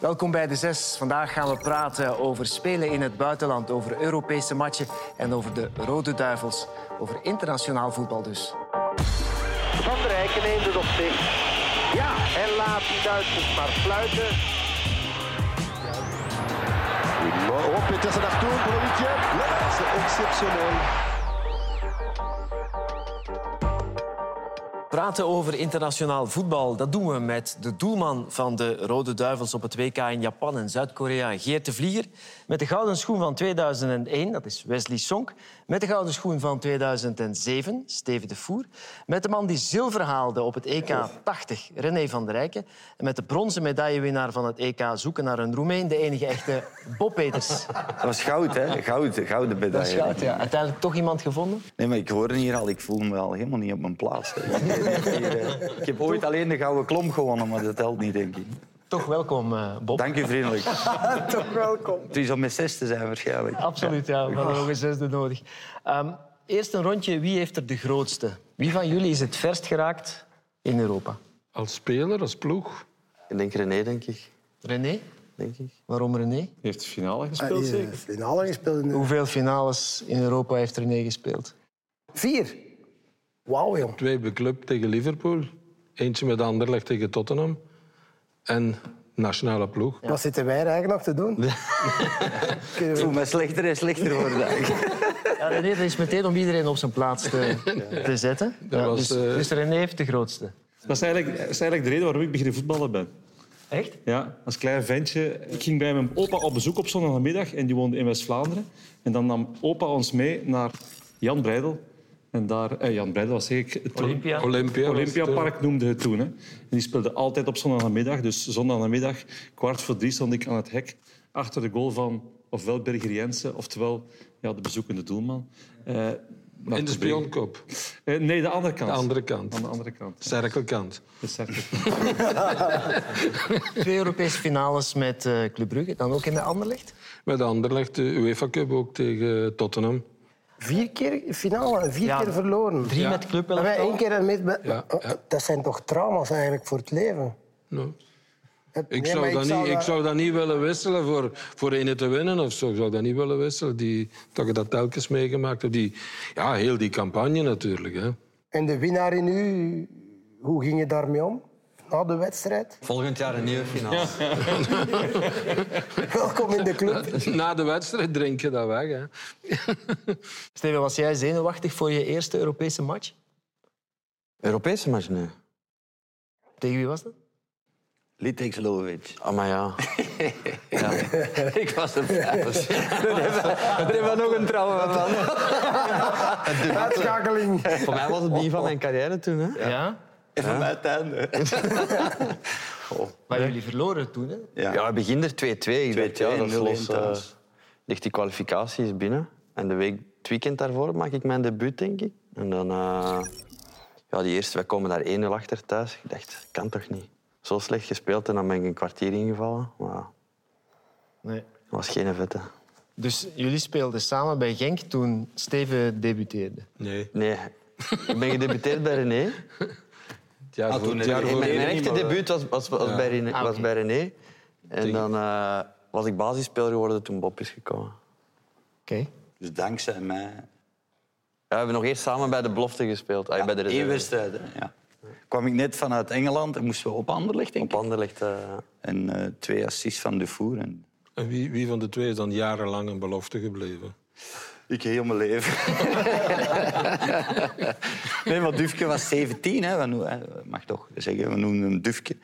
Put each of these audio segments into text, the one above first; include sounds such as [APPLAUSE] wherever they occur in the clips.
Welkom bij de Zes. Vandaag gaan we praten over spelen in het buitenland, over Europese matchen en over de Rode Duivels. Over internationaal voetbal dus. Van der Rijken neemt het op zich. Ja, en laat die Duitsers maar fluiten. Oh, Petersen naartoe, Brolletje. Dat is exceptionnel. Praten over internationaal voetbal, dat doen we met de doelman van de Rode Duivels op het WK in Japan en Zuid-Korea, Geert de Vlieger. Met de gouden schoen van 2001, dat is Wesley Sonk. Met de gouden schoen van 2007, Steven de Voer. Met de man die zilver haalde op het EK 80, René van der Rijken. En met de bronzen medaillewinnaar van het EK Zoeken naar een Roemeen, de enige echte [LAUGHS] Bob Peters. Dat was goud, hè? Goud, gouden medaille. Dat is goud, ja. Uiteindelijk toch iemand gevonden? Nee, maar ik hoorde hier al, ik voel me al helemaal niet op mijn plaats. [LAUGHS] Ik heb ooit alleen de gouden klomp gewonnen, maar dat telt niet, denk ik. Toch welkom, uh, Bob. Dank u vriendelijk. [LAUGHS] toch welkom. Het is om met zes te zijn, waarschijnlijk. Absoluut, ja. We hadden nog een zesde nodig. Um, eerst een rondje. Wie heeft er de grootste? Wie van jullie is het verst geraakt in Europa? Als speler, als ploeg? Ik denk René, denk ik. René? Denk ik. Waarom René? Hij heeft de finale gespeeld, Ah, zeker? finale gespeeld. in- Hoeveel finales in Europa heeft René gespeeld? Vier. Wauw, jong. Twee bij club tegen Liverpool. Eentje met Anderlecht tegen Tottenham. En nationale ploeg. Wat zitten wij er eigenlijk nog te doen? Ik [LAUGHS] voel me slechter en slechter worden. Ja, René, dat is meteen om iedereen op zijn plaats te, te zetten. Ja, was, dus, eh, dus René heeft de grootste. Dat is, eigenlijk, dat is eigenlijk de reden waarom ik beginnen voetballen ben. Echt? Ja, als klein ventje. Ik ging bij mijn opa op bezoek op zondagmiddag en die woonde in West-Vlaanderen. En dan nam opa ons mee naar Jan Breidel. En daar, eh, Jan Breidel was ik... Het Olympia. Olympia. het, Olympiapark noemde het toen. Hè. En die speelde altijd op zondagmiddag. Dus zondagmiddag, kwart voor drie, stond ik aan het hek achter de goal van ofwel Berger Jensen, oftewel ja, de bezoekende doelman. Eh, In de spionkop. Eh, nee, de andere kant. De andere kant. Aan de andere kant. Cirkelkant. De cirkel. [LAUGHS] Twee Europese finales met eh Club Brugge, dan ook in de Anderlecht. Met Anderlecht, de UEFA Cup ook tegen Tottenham. Vier keer finale vier Ja, keer verloren. Drie met Club En wij één keer ermee... Ja, ja. Dat zijn toch trauma's eigenlijk voor het leven? Nee, ik, zou dat niet, ik dat- zou dat niet willen wisselen voor, voor ene te winnen of zo. Ik zou dat niet willen wisselen. Die, dat ik dat telkens meegemaakt heb. Die, ja, heel die campagne natuurlijk. Hè. En de winnaar in u, hoe ging je daarmee om? Na de wedstrijd? Volgend jaar een nieuwe finale. [LAUGHS] Welkom in de club. Na de wedstrijd drink je dat weg. Hè. Steven, was jij zenuwachtig voor je eerste Europese match? Europese match, nee. Tegen wie was dat? Litek Slovic. Ah, maar ja. [LAUGHS] [LAUGHS] Ik was er vijf. Daar hebben we nog een trouwe van. Uitschakeling. Voor mij was het begin van mijn carrière toen. Hè? Ja. Even bij het einde. [LAUGHS] Maar jullie verloren toen, hè? Ja. Ja, we beginnen er 2-2. Ik dacht, ja, dat is 2-2, 0-1 los. eh, ligt die kwalificatie is binnen. En de week, het weekend daarvoor maak ik mijn debuut, denk ik. En dan... eh, ja, die eerste, wij komen daar 1-0 achter thuis. Ik dacht, kan toch niet? Zo slecht gespeeld en dan ben ik een kwartier ingevallen. Maar dat Nee. was geen vette. Dus jullie speelden samen bij Genk toen Steven debuteerde. Nee. Nee, ik ben gedebuteerd bij René. Het jaar Ah, voor, het jaar voor- Mijn, echte debuut was, was, was, bij, René, Ah, was bij René. En Tegen- dan eh, was ik basisspeler geworden toen Bob is gekomen. Oké. Dus dankzij mij. Ja, we hebben nog eerst samen bij de belofte gespeeld. Ah, bij de Eén reserve. wedstrijd, hè, ja. Kwam ik net vanuit Engeland en moesten we op Anderlecht, denk Op ik. Anderlecht. eh, En eh, twee assists van Dufour. En En wie, wie van de twee is dan jarenlang een belofte gebleven? Ik heel mijn leven. [LAUGHS] nee, maar Dufke was 17, hè. Mag toch zeggen, we noemen hem Dufke.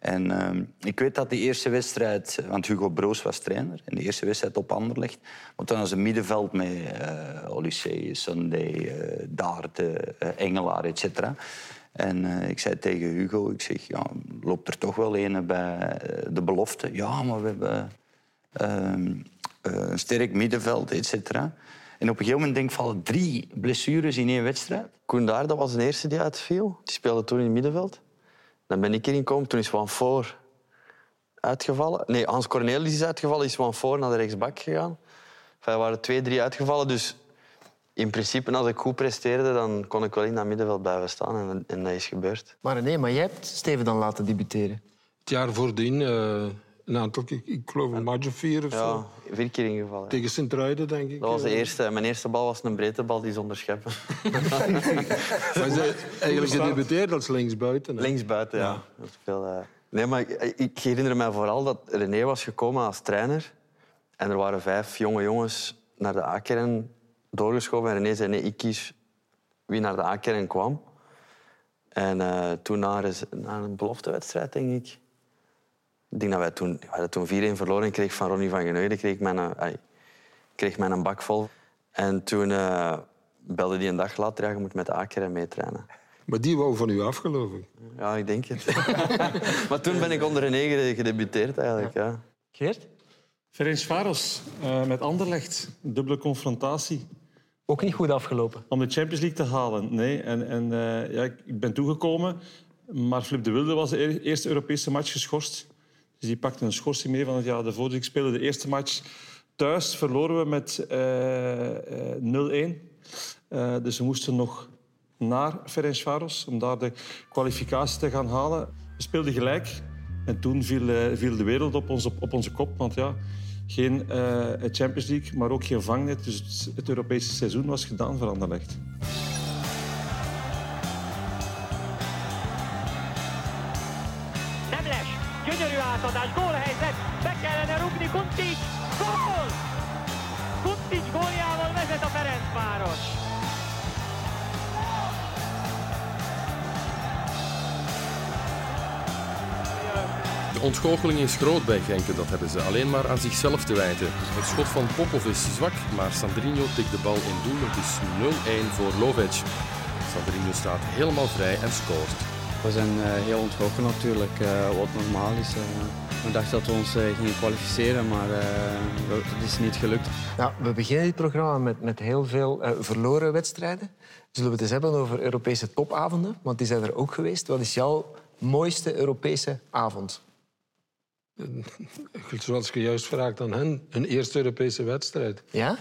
En ehm, ik weet dat die eerste wedstrijd, want Hugo Broos was trainer, en de eerste wedstrijd op Anderlecht, want dan was een middenveld met uh, Sunday, eh eh, Engelaar, et cetera. En eh, ik zei tegen Hugo, ik zeg, ja, loopt er toch wel een bij eh, de belofte? Ja, maar we hebben ehm, eh, een sterk middenveld, et cetera. En op een gegeven moment denk ik, vallen drie blessures in één wedstrijd. Koen Daar, dat was de eerste die uitviel. Die speelde toen in het middenveld. Dan ben ik erin gekomen. Toen is Van Voor uitgevallen. Nee, Hans Cornelis is uitgevallen. Is Van Voor naar de rechtsbak gegaan. Enfin, er waren twee, drie uitgevallen. Dus in principe, als ik goed presteerde, dan kon ik wel in dat middenveld blijven staan. En, en dat is gebeurd. Maar nee, maar jij hebt Steven dan laten debuteren. Het jaar voordien, eh, een aantal keer, ik geloof een match of vier of Ja, zo. vier keer ingevallen. ja. Tegen Sint-Truiden, denk ik. Dat was de Ja. eerste. Mijn eerste bal was een breedtebal die zonder scheppen. [LAUGHS] Maar zij eigenlijk gedebuteerd als linksbuiten. hè. Linksbuiten, ja. Dat is veel, eh. Nee, maar ik, ik herinner me vooral dat René was gekomen als trainer. En er waren vijf jonge jongens naar de A-kern doorgeschoven. En René zei, nee, ik kies wie naar de A-kern kwam. En eh, toen naar, naar een beloftewedstrijd, denk ik. Ik denk dat wij toen, we hadden toen 4-1 verloren. Kreeg van Ronnie van Geneude kreeg mijn, eh, ai, kreeg mijn een bak vol. En toen eh, belde die een dag later, ja, je moet met de A-kern meetrainen. Maar die wou van u af, geloof ik. Ja, ik denk het. [LAUGHS] maar toen ben ik onder René gede- gedebuteerd eigenlijk. Ja. Geert? Ferencvaros eh met Anderlecht. Dubbele confrontatie. Ook niet goed afgelopen. Om de Champions League te halen. Nee. En, en eh, ja, ik ik ben toegekomen. Maar Flip de Wilde was de eerste Europese match geschorst. Dus die pakte een schorsing mee van het jaar ervoor. Dus ik speelde de eerste match thuis. Verloren we met eh, eh, 0-1. Eh, dus we moesten nog naar Ferencvaros om daar de kwalificatie te gaan halen. We speelden gelijk. En toen viel, eh, viel de wereld op, ons, op, op onze kop. Want ja, geen eh, Champions League, maar ook geen vangnet. Dus het, het Europese seizoen was gedaan voor Anderlecht. Ontgoocheling is groot bij Genk, dat hebben ze alleen maar aan zichzelf te wijten. Het schot van Popov is zwak, maar Sandrinho tikt de bal in doel. Het is 0-1 voor Lovic. Sandrinho staat helemaal vrij en scoort. We zijn eh, heel ontgoocheld natuurlijk, eh, wat normaal is. eh. we dachten dat we ons eh, gingen kwalificeren, maar eh, het is niet gelukt. Ja, we beginnen dit programma met, met heel veel eh, verloren wedstrijden. Zullen we het eens hebben over Europese topavonden? Want die zijn er ook geweest. Wat is jouw mooiste Europese avond? Zoals je juist vraagt aan hen, hun eerste Europese wedstrijd. Ja?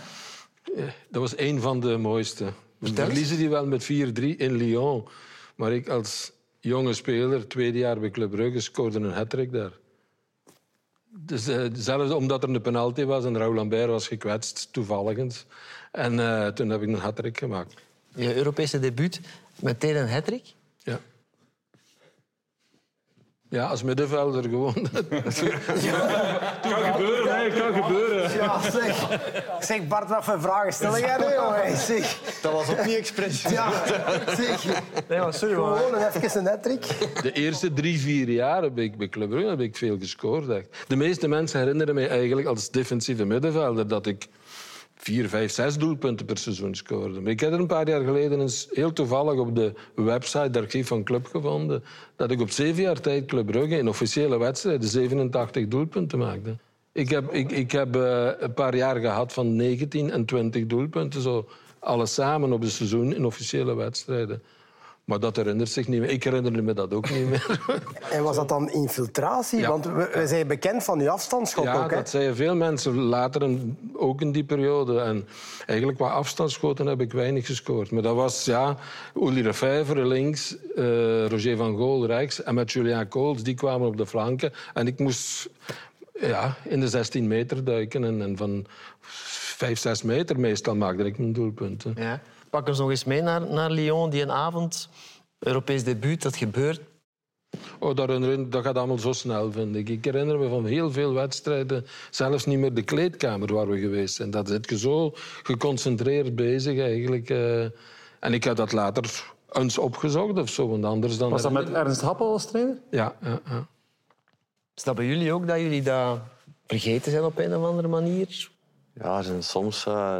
Dat was een van de mooiste. We verliezen die wel met 4-3 in Lyon. Maar ik als jonge speler, tweede jaar bij Club Brugge, scoorde een hat daar. Dus, eh, zelfs omdat er een penalty was en Raoul Lambert was gekwetst, toevallig. En eh, toen heb ik een hat gemaakt. Je Europese debuut, meteen een hattrick. Ja. Ja, als middenvelder gewoon. [LAUGHS] kan gebeuren, hè. Kan gebeuren. Ja, zeg. Zeg Bart, wat voor vragen stel jij nu, jongen? Zeg. Dat was ook niet expres. Ja, zeg. Nee, maar sorry, maar... Gewoon even een hattrick. De eerste drie, vier jaar heb ik bij Club Brugge heb ik veel gescoord. Echt. De meeste mensen herinneren mij eigenlijk als defensieve middenvelder dat ik vier, vijf, zes doelpunten per seizoen scoorde. Maar ik heb er een paar jaar geleden eens heel toevallig op de website, het archief van Club, gevonden dat ik op zeven jaar tijd Club Brugge in officiële wedstrijden 87 doelpunten maakte. Ik heb, ik, ik heb eh, een paar jaar gehad van 19 en 20 doelpunten, zo alles samen op een seizoen in officiële wedstrijden. Maar dat herinnert zich niet meer. Ik herinner me dat ook niet meer. [LAUGHS] En was dat dan infiltratie? Ja. Want we, we zijn bekend van uw afstandsschot Ja, ook, dat zeiden veel mensen later, in- ook in die periode. En eigenlijk qua afstandsschoten heb ik weinig gescoord. Maar dat was ja, Uli Lefevre links, eh, Roger van Gool rechts en met Julien Kools, die kwamen op de flanken. En ik moest ja, in de 16 meter duiken en, en van 5, 6 meter meestal maakte ik mijn doelpunten. Ja. Pak ons nog eens mee naar, naar Lyon, die een avond. Europees debuut, dat gebeurt. Oh, dat, herinner- dat gaat allemaal zo snel, vind ik. Ik herinner me van heel veel wedstrijden, zelfs niet meer de kleedkamer waar we geweest zijn. Dat zit je zo geconcentreerd bezig eigenlijk. eh. en ik heb dat later eens opgezocht of zo, want anders dan... Was dat met Ernst Happel als trainer? Ja, ja, ja. Is dat bij jullie ook, dat jullie dat vergeten zijn op een of andere manier? Ja, er zijn soms eh,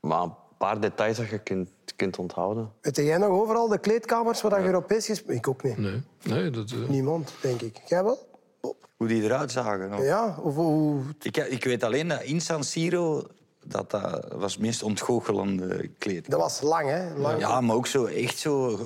maar een paar details dat je kunt, kunt onthouden. Weet jij nog overal de kleedkamers waar je Europees gespeeld Ik ook niet. Nee, nee dat... eh, Niemand, denk ik. Jij wel? Hoe die eruit zagen. nog. Ja? Of hoe... Ik, ik weet alleen dat in San Siro... Dat, dat was het meest ontgoochelende kleed. Dat was lang, hè? Lang. Ja, maar ook zo, echt zo...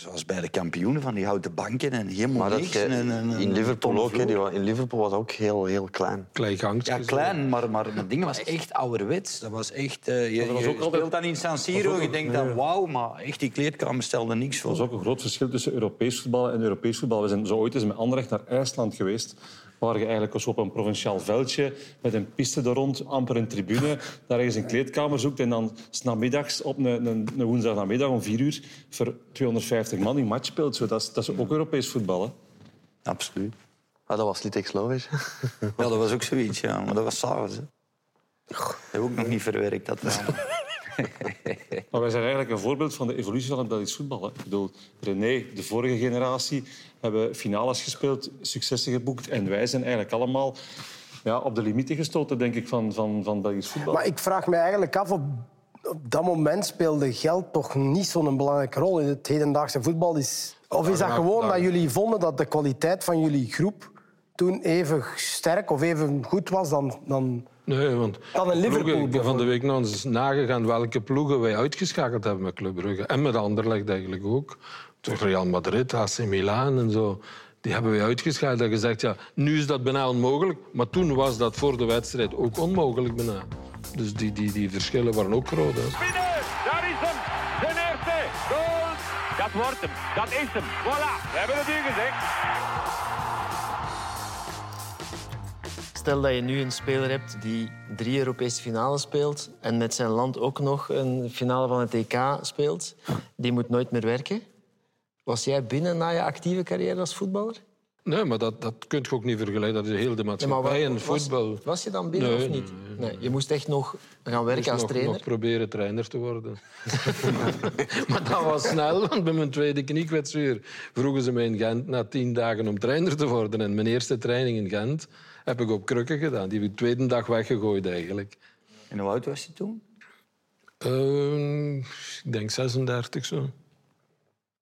Zoals bij de kampioenen, van die houten banken en helemaal Maar dat niks. en in Liverpool ook. hè, die in Liverpool was dat ook heel, heel klein. Klein gangstje. Ja, klein, maar, maar het ding was echt ouderwets. Dat was echt... eh, je was je ook speelt altijd- dan in San Siro, je denkt dan wauw, maar echt die kleedkamer stelde niks voor. Er is ook een groot verschil tussen Europees voetbal en Europees voetbal. We zijn zo ooit eens met Anderlecht naar IJsland geweest. Waar je eigenlijk als op een provinciaal veldje met een piste er rond, amper een tribune, daar ergens een kleedkamer zoekt en dan 's namiddags op een, een, een woensdagnamiddag om vier uur voor 250 man die match speelt. Zo, dat, is, dat is ook Europees voetbal. Hè? Absoluut. Ah, dat was Litex Lovic. [LAUGHS] Ja, dat was ook zoiets, ja. Maar dat was s'avonds. heb ik ook nog niet verwerkt, dat. Maar wij zijn eigenlijk een voorbeeld van de evolutie van het Belgisch voetbal. Hè. Ik bedoel, René, de vorige generatie, hebben finales gespeeld, successen geboekt. En wij zijn eigenlijk allemaal ja, op de limieten gestoten, denk ik, van, van, van Belgisch voetbal. Maar ik vraag me eigenlijk af, op, op dat moment speelde geld toch niet zo'n belangrijke rol in het hedendaagse voetbal. Is, of is dat gewoon dat jullie vonden dat de kwaliteit van jullie groep toen even sterk of even goed was dan... dan Nee, want Dan een Liverpool ploegen- ik heb van de week nog eens nagegaan welke ploegen wij uitgeschakeld hebben met Club Brugge. En met Anderlecht eigenlijk ook. Toch Real Madrid, AC Milan en zo. Die hebben wij uitgeschakeld en gezegd, ja, nu is dat bijna onmogelijk. Maar toen was dat voor de wedstrijd ook onmogelijk bijna. Dus die, die, die verschillen waren ook groot. Hè. Daar is hem. Zijn eerste goal. Dat wordt hem, dat is hem. Voilà, we hebben het u gezegd. Stel dat je nu een speler hebt die drie Europese finales speelt en met zijn land ook nog een finale van het EK speelt. Die moet nooit meer werken. Was jij binnen na je actieve carrière als voetballer? Nee, maar dat, dat kun je ook niet vergelijken. Dat is heel de maatschappij en was, voetbal. was je dan binnen Nee, of niet? Nee, je moest echt nog gaan werken moest als nog, trainer. nog proberen trainer te worden. [LAUGHS] maar dat was snel, want bij mijn tweede kniekwetsuur vroegen ze mij in Gent na tien dagen om trainer te worden. En mijn eerste training in Gent heb ik op krukken gedaan. Die heb ik de tweede dag weggegooid eigenlijk. En hoe oud was je toen? Eh, ik denk 36 zo.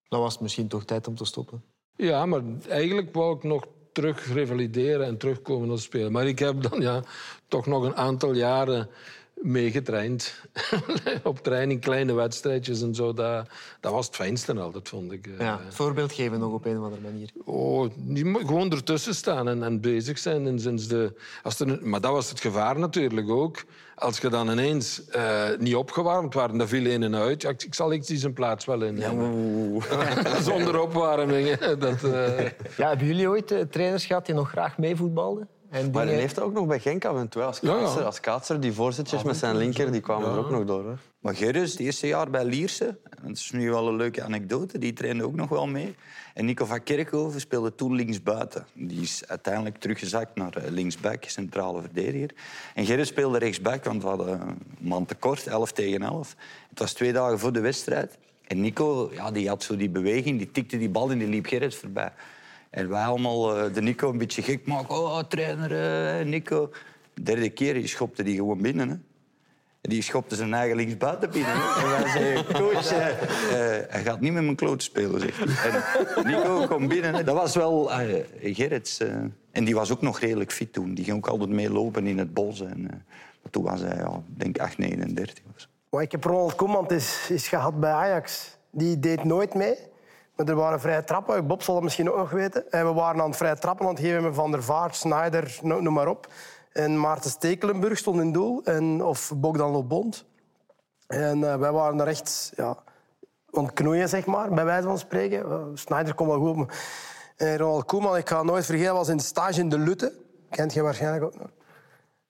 Dan was het misschien toch tijd om te stoppen. Ja, maar eigenlijk wou ik nog terug revalideren en terugkomen als speler. Maar ik heb dan ja, toch nog een aantal jaren meegetraind. [LAUGHS] Op training, kleine wedstrijdjes en zo. Dat, dat was het fijnste altijd, vond ik. Eh, Ja, voorbeeld geven nog op een of andere manier. Oh, gewoon ertussen staan en, en bezig zijn. En sinds de, als er, een- maar dat was het gevaar natuurlijk ook. Als je dan ineens eh, niet opgewarmd waren, dan viel een en uit. Ja, ik, ik zal iets die zijn plaats wel in. [LAUGHS] Zonder opwarming. hè. Dat, eh, Ja, hebben jullie ooit trainers gehad die nog graag meevoetbalden? En Maar hij heeft dat ook nog bij Genk af en toe. Als Ja, ja. kaatser, als kaatser die voorzetjes met zijn linker, die kwamen er ook nog door. Hè. Maar Gerrits, het eerste jaar bij Lierse, dat is nu wel een leuke anekdote, die trainde ook nog wel mee. En Nico van Kerkhoven speelde toen linksbuiten. Die is uiteindelijk teruggezakt naar eh, linksback, centrale verdediger. En Gerrits speelde rechtsback, want we hadden een man tekort, 11 tegen 11. Het was twee dagen voor de wedstrijd. En Nico, ja, die had zo die beweging, die tikte die bal en die liep Gerrits voorbij. En wij allemaal eh, de Nico een beetje gek maken. Oh, trainer, eh, Nico. De derde keer schopte die gewoon binnen. Hè. Die schopte zijn eigen linksbuiten binnen. En wij zeiden, coach, eh, hij gaat niet met mijn kloot spelen, hij. En Nico kwam binnen. hè. Dat was wel eh Gerrits. en die was ook nog redelijk fit toen. Die ging ook altijd meelopen in het bos. En, toen was hij, ja, denk 8, 39. of zo. Ik heb Ronald Koeman is, is gehad bij Ajax. Die deed nooit mee. Er waren vrije trappen. Bob zal het misschien ook nog weten. En we waren aan het vrije trappen aan het geven met Van der Vaart, Snyder, no- noem maar op. En Maarten Stekelenburg stond in doel. En, of Bogdan Lobond. En eh, wij waren daar echt ja, ontknoeien, zeg maar, bij wijze van spreken. Uh, Snyder wel goed. maar- En Ronald Koeman, ik ga nooit vergeten, was in stage in de Lutte. Kent je waarschijnlijk ook nog.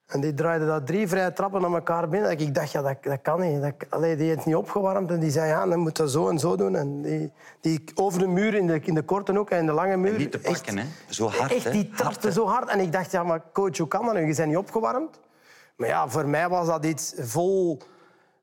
En die draaide dat drie vrije trappen naar elkaar binnen. Dat Ik dacht, ja, dat, dat kan niet. Dat, allee, die heeft niet opgewarmd. En die zei, ja, dan moet dat zo en zo doen. En die, die over de muur, in de, in de korte hoek en in de lange muur... Niet te pakken, hè. Zo hard, Echt, die trapte zo hard. En ik dacht, ja, maar coach, hoe kan dat nu? Je bent niet opgewarmd. Maar ja, voor mij was dat iets vol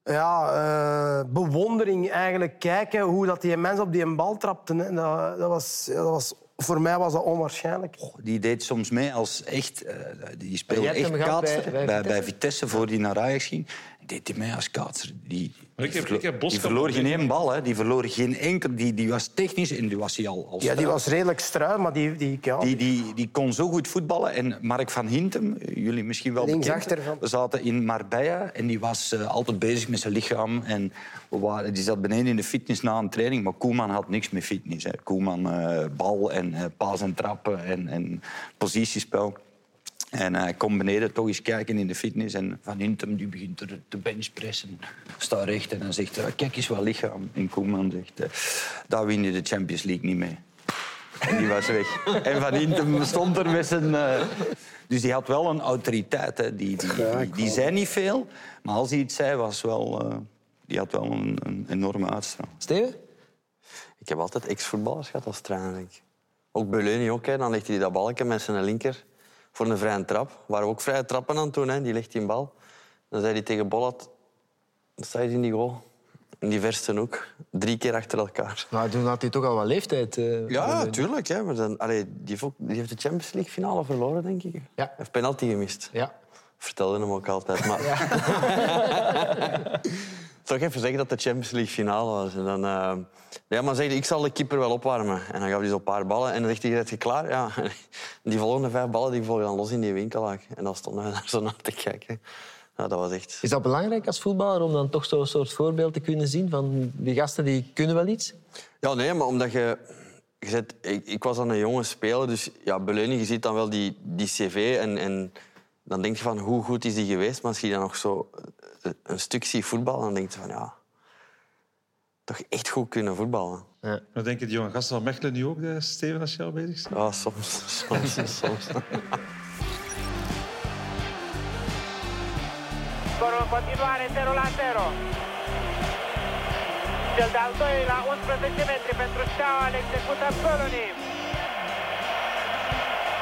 ja, eh, bewondering eigenlijk. Kijken hoe dat die mens op die bal trapte. Hè. Dat, dat was, dat was, voor mij was dat onwaarschijnlijk. Die deed soms mee als echt... eh, die speelde echt kaatser bij bij, bij, Vitesse? Vitesse voor die naar Ajax ging. Deed hij mee als kaatser. Die, Maar ik heb- die ik heb die Boskamp verloor geen één bal. Hè. Die verloor geen enkel... Die, die was technisch en die was hij al... Ja, die was redelijk struil, maar die... die, ja, Die, die, die kon zo goed voetballen. En Mark van Hintem, jullie misschien wel bekend. Linksachter van- We zaten in Marbella en die was eh, altijd bezig met zijn lichaam. En we waren, die zat beneden in de fitness na een training. Maar Koeman had niks met fitness. Hè. Koeman, eh, bal en eh, paas en trappen en, en positiespel. En hij komt beneden toch eens kijken in de fitness. En Van Hintem die begint er te benchpressen. Staat recht en dan zegt hij, kijk eens wat lichaam. En Koeman zegt, eh, daar win je de Champions League niet mee. En die was weg. [LAUGHS] En Van Intem stond er met zijn... eh, Dus die had wel een autoriteit. Hè. Die, die, die, die zei niet veel, maar als hij iets zei, was wel... eh, die had wel een, een enorme uitstraling. Steven? Ik heb altijd ex-voetballers gehad als trainer. Ook Beleuni ook. Hè. Dan legt hij dat balkje met zijn linker voor een vrije trap. Waren ook vrije trappen aan het doen. Hè. Die legt hij een bal. Dan zei hij tegen Bollat... Dan sta je in die goal. In die verste hoek. Drie keer achter elkaar. Nou, toen had hij toch al wat leeftijd. eh, Ja, natuurlijk. Hè. Maar dan, allee, die, heeft ook, die heeft de Champions League finale verloren, denk ik. Hij heeft penalty gemist. Ja. Vertelde hem ook altijd. Maar... [LAUGHS] [LAUGHS] Toch even zeggen dat de Champions League finale was. En dan, eh, ja, maar zei ik zal de keeper wel opwarmen. En dan gaf hij zo'n paar ballen. En dan zegt hij, "Zet je klaar? Ja. En [LAUGHS] die volgende vijf ballen die volgen dan los in die winkelhaak. En dan stonden we [LAUGHS] daar zo naar te kijken. Ja, dat was echt... Is dat belangrijk als voetballer om dan toch zo'n soort voorbeeld te kunnen zien van die gasten die kunnen wel iets? Ja, nee, maar omdat je... je zet, ik, ik was dan een jonge speler, dus ja, Beleuning, je ziet dan wel die, die cv en, en dan denk je van hoe goed is die geweest, maar als je dan nog zo eh, een stuk ziet voetballen, dan denk je van ja, toch echt goed kunnen voetballen. Ja. Dan denk je, die jonge gasten van Mechelen nu ook, eh, Steven, als je al bezig bent? Ja, soms. soms, soms. În continuare 0 la 0. Cel de-al doilea 11 metri pentru Steaua îl execută Bölöni.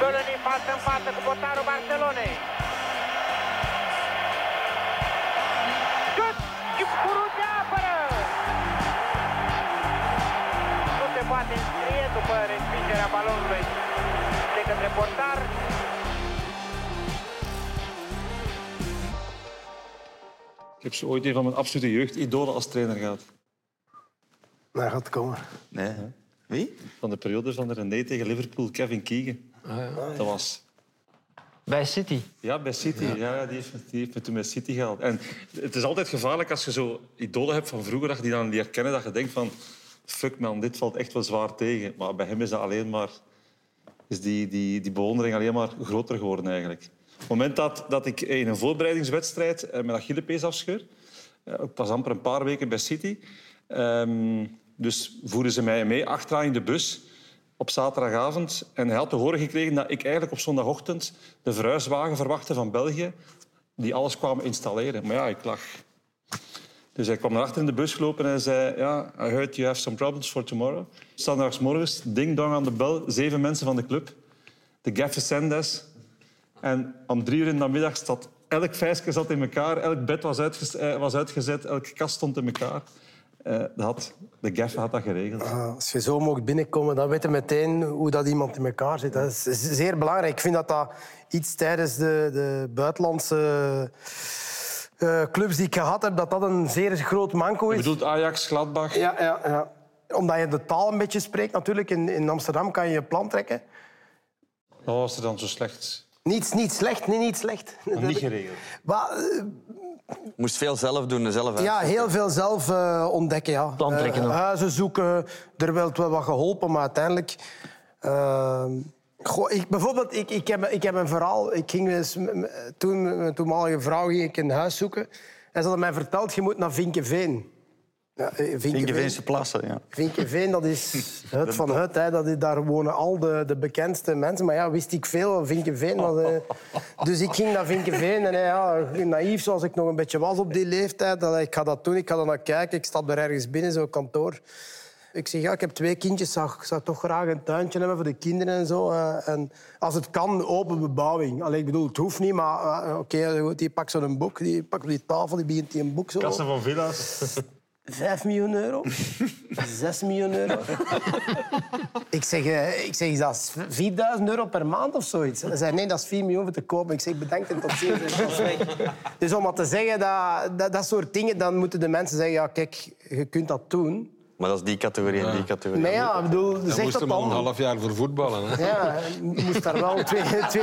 Bölöni față în față cu portarul Barcelonei. Ik heb zo ooit een van mijn absolute jeugdidolen als trainer gehad. Dat gaat komen. Nee. Wie? Van de periode van de René tegen Liverpool, Kevin Keegan. Dat was... Bij City. Ja, bij City. Ja. Ja, die, heeft, me- die heeft me toen bij City gehaald. En het is altijd gevaarlijk als je zo idolen hebt van vroeger, dat je die dan leert kennen, dat je denkt van... Fuck man, dit valt echt wel zwaar tegen. Maar bij hem is dat alleen maar... Is die, die, die bewondering alleen maar groter geworden eigenlijk. Op het moment dat, dat ik in een voorbereidingswedstrijd eh, mijn Achillepees afscheur... eh, Ik was amper een paar weken bij City. Ehm, dus voeren ze mij mee achteraan in de bus op zaterdagavond. En hij had te horen gekregen dat ik eigenlijk op zondagochtend de verhuiswagen verwachtte van België, die alles kwamen installeren. Maar ja, ik lag. Dus hij kwam naar achter in de bus gelopen en zei... Ja, I heard you have some problems for tomorrow. Zondagsmorgens, ding-dong aan de bel, zeven mensen van de club. De gaffe Sendes. En om drie uur in de middag zat elk vijsje zat in elkaar, elk bed was, uitges- eh, was uitgezet, elke kast stond in elkaar. Eh, dat de gaffe had dat geregeld. Ah, Als je zo mocht binnenkomen, dan weet je meteen hoe dat iemand in elkaar zit. Dat is zeer belangrijk. Ik vind dat dat iets tijdens de, de buitenlandse eh, clubs die ik gehad heb, dat dat een zeer groot manco Je is. bedoelt Ajax, Gladbach? Ja, ja, ja. Omdat je de taal een beetje spreekt natuurlijk. In, in Amsterdam kan je je plan trekken. Wat was er dan zo slecht? Niets, niet slecht, niet, niet slecht. Niet geregeld. Maar, eh, Moest veel zelf doen en zelf ja, heel veel zelf eh, ontdekken. Ja. Plan trekken ook. huizen zoeken. Er werd wel wat geholpen, maar uiteindelijk... goh, ik, bijvoorbeeld, ik, ik, heb, ik heb een verhaal. Ik ging toen met mijn toenmalige vrouw ging ik een huis zoeken. En ze hadden mij verteld, je moet naar Vinkeveen. Ja, eh, Vinkeveen. Vinkeveense plassen, ja. Vinkeveen, dat is [LAUGHS] het van het. Hè. Dat is, daar wonen al de, de bekendste mensen. Maar ja, wist ik veel van Vinkeveen. Was, eh, [LAUGHS] dus ik ging naar Vinkeveen. En eh, ja, naïef zoals ik nog een beetje was op die leeftijd. Dat, ik ga dat doen, ik ga er naar kijken. Ik stap er ergens binnen, zo'n kantoor. Ik zeg, ja, ik heb twee kindjes. Zou, ik zou toch graag een tuintje hebben voor de kinderen en zo. eh, en als het kan, open bebouwing. Allee, ik bedoel, het hoeft niet, maar eh, oké, goed, die pakt zo'n boek. Die pakt op die tafel, die begint die een boek zo. Kassen van villa's. [LAUGHS] 5 miljoen euro? [LAUGHS] 6 miljoen euro? [LAUGHS] ik, zeg, eh, ik zeg, is dat 4000 euro per maand of zoiets? Hij zei, nee, dat is 4 miljoen voor te kopen. Ik zeg, bedankt en tot ziens. Dus om maar te zeggen, dat, dat, dat soort dingen, dan moeten de mensen zeggen, ja, kijk, je kunt dat doen. Maar dat is die categorie en die categorie. Maar ja, ik bedoel, Daar zeg moest dat hem al een half jaar voor voetballen. Hè. Ja, je moest daar wel twee, twee,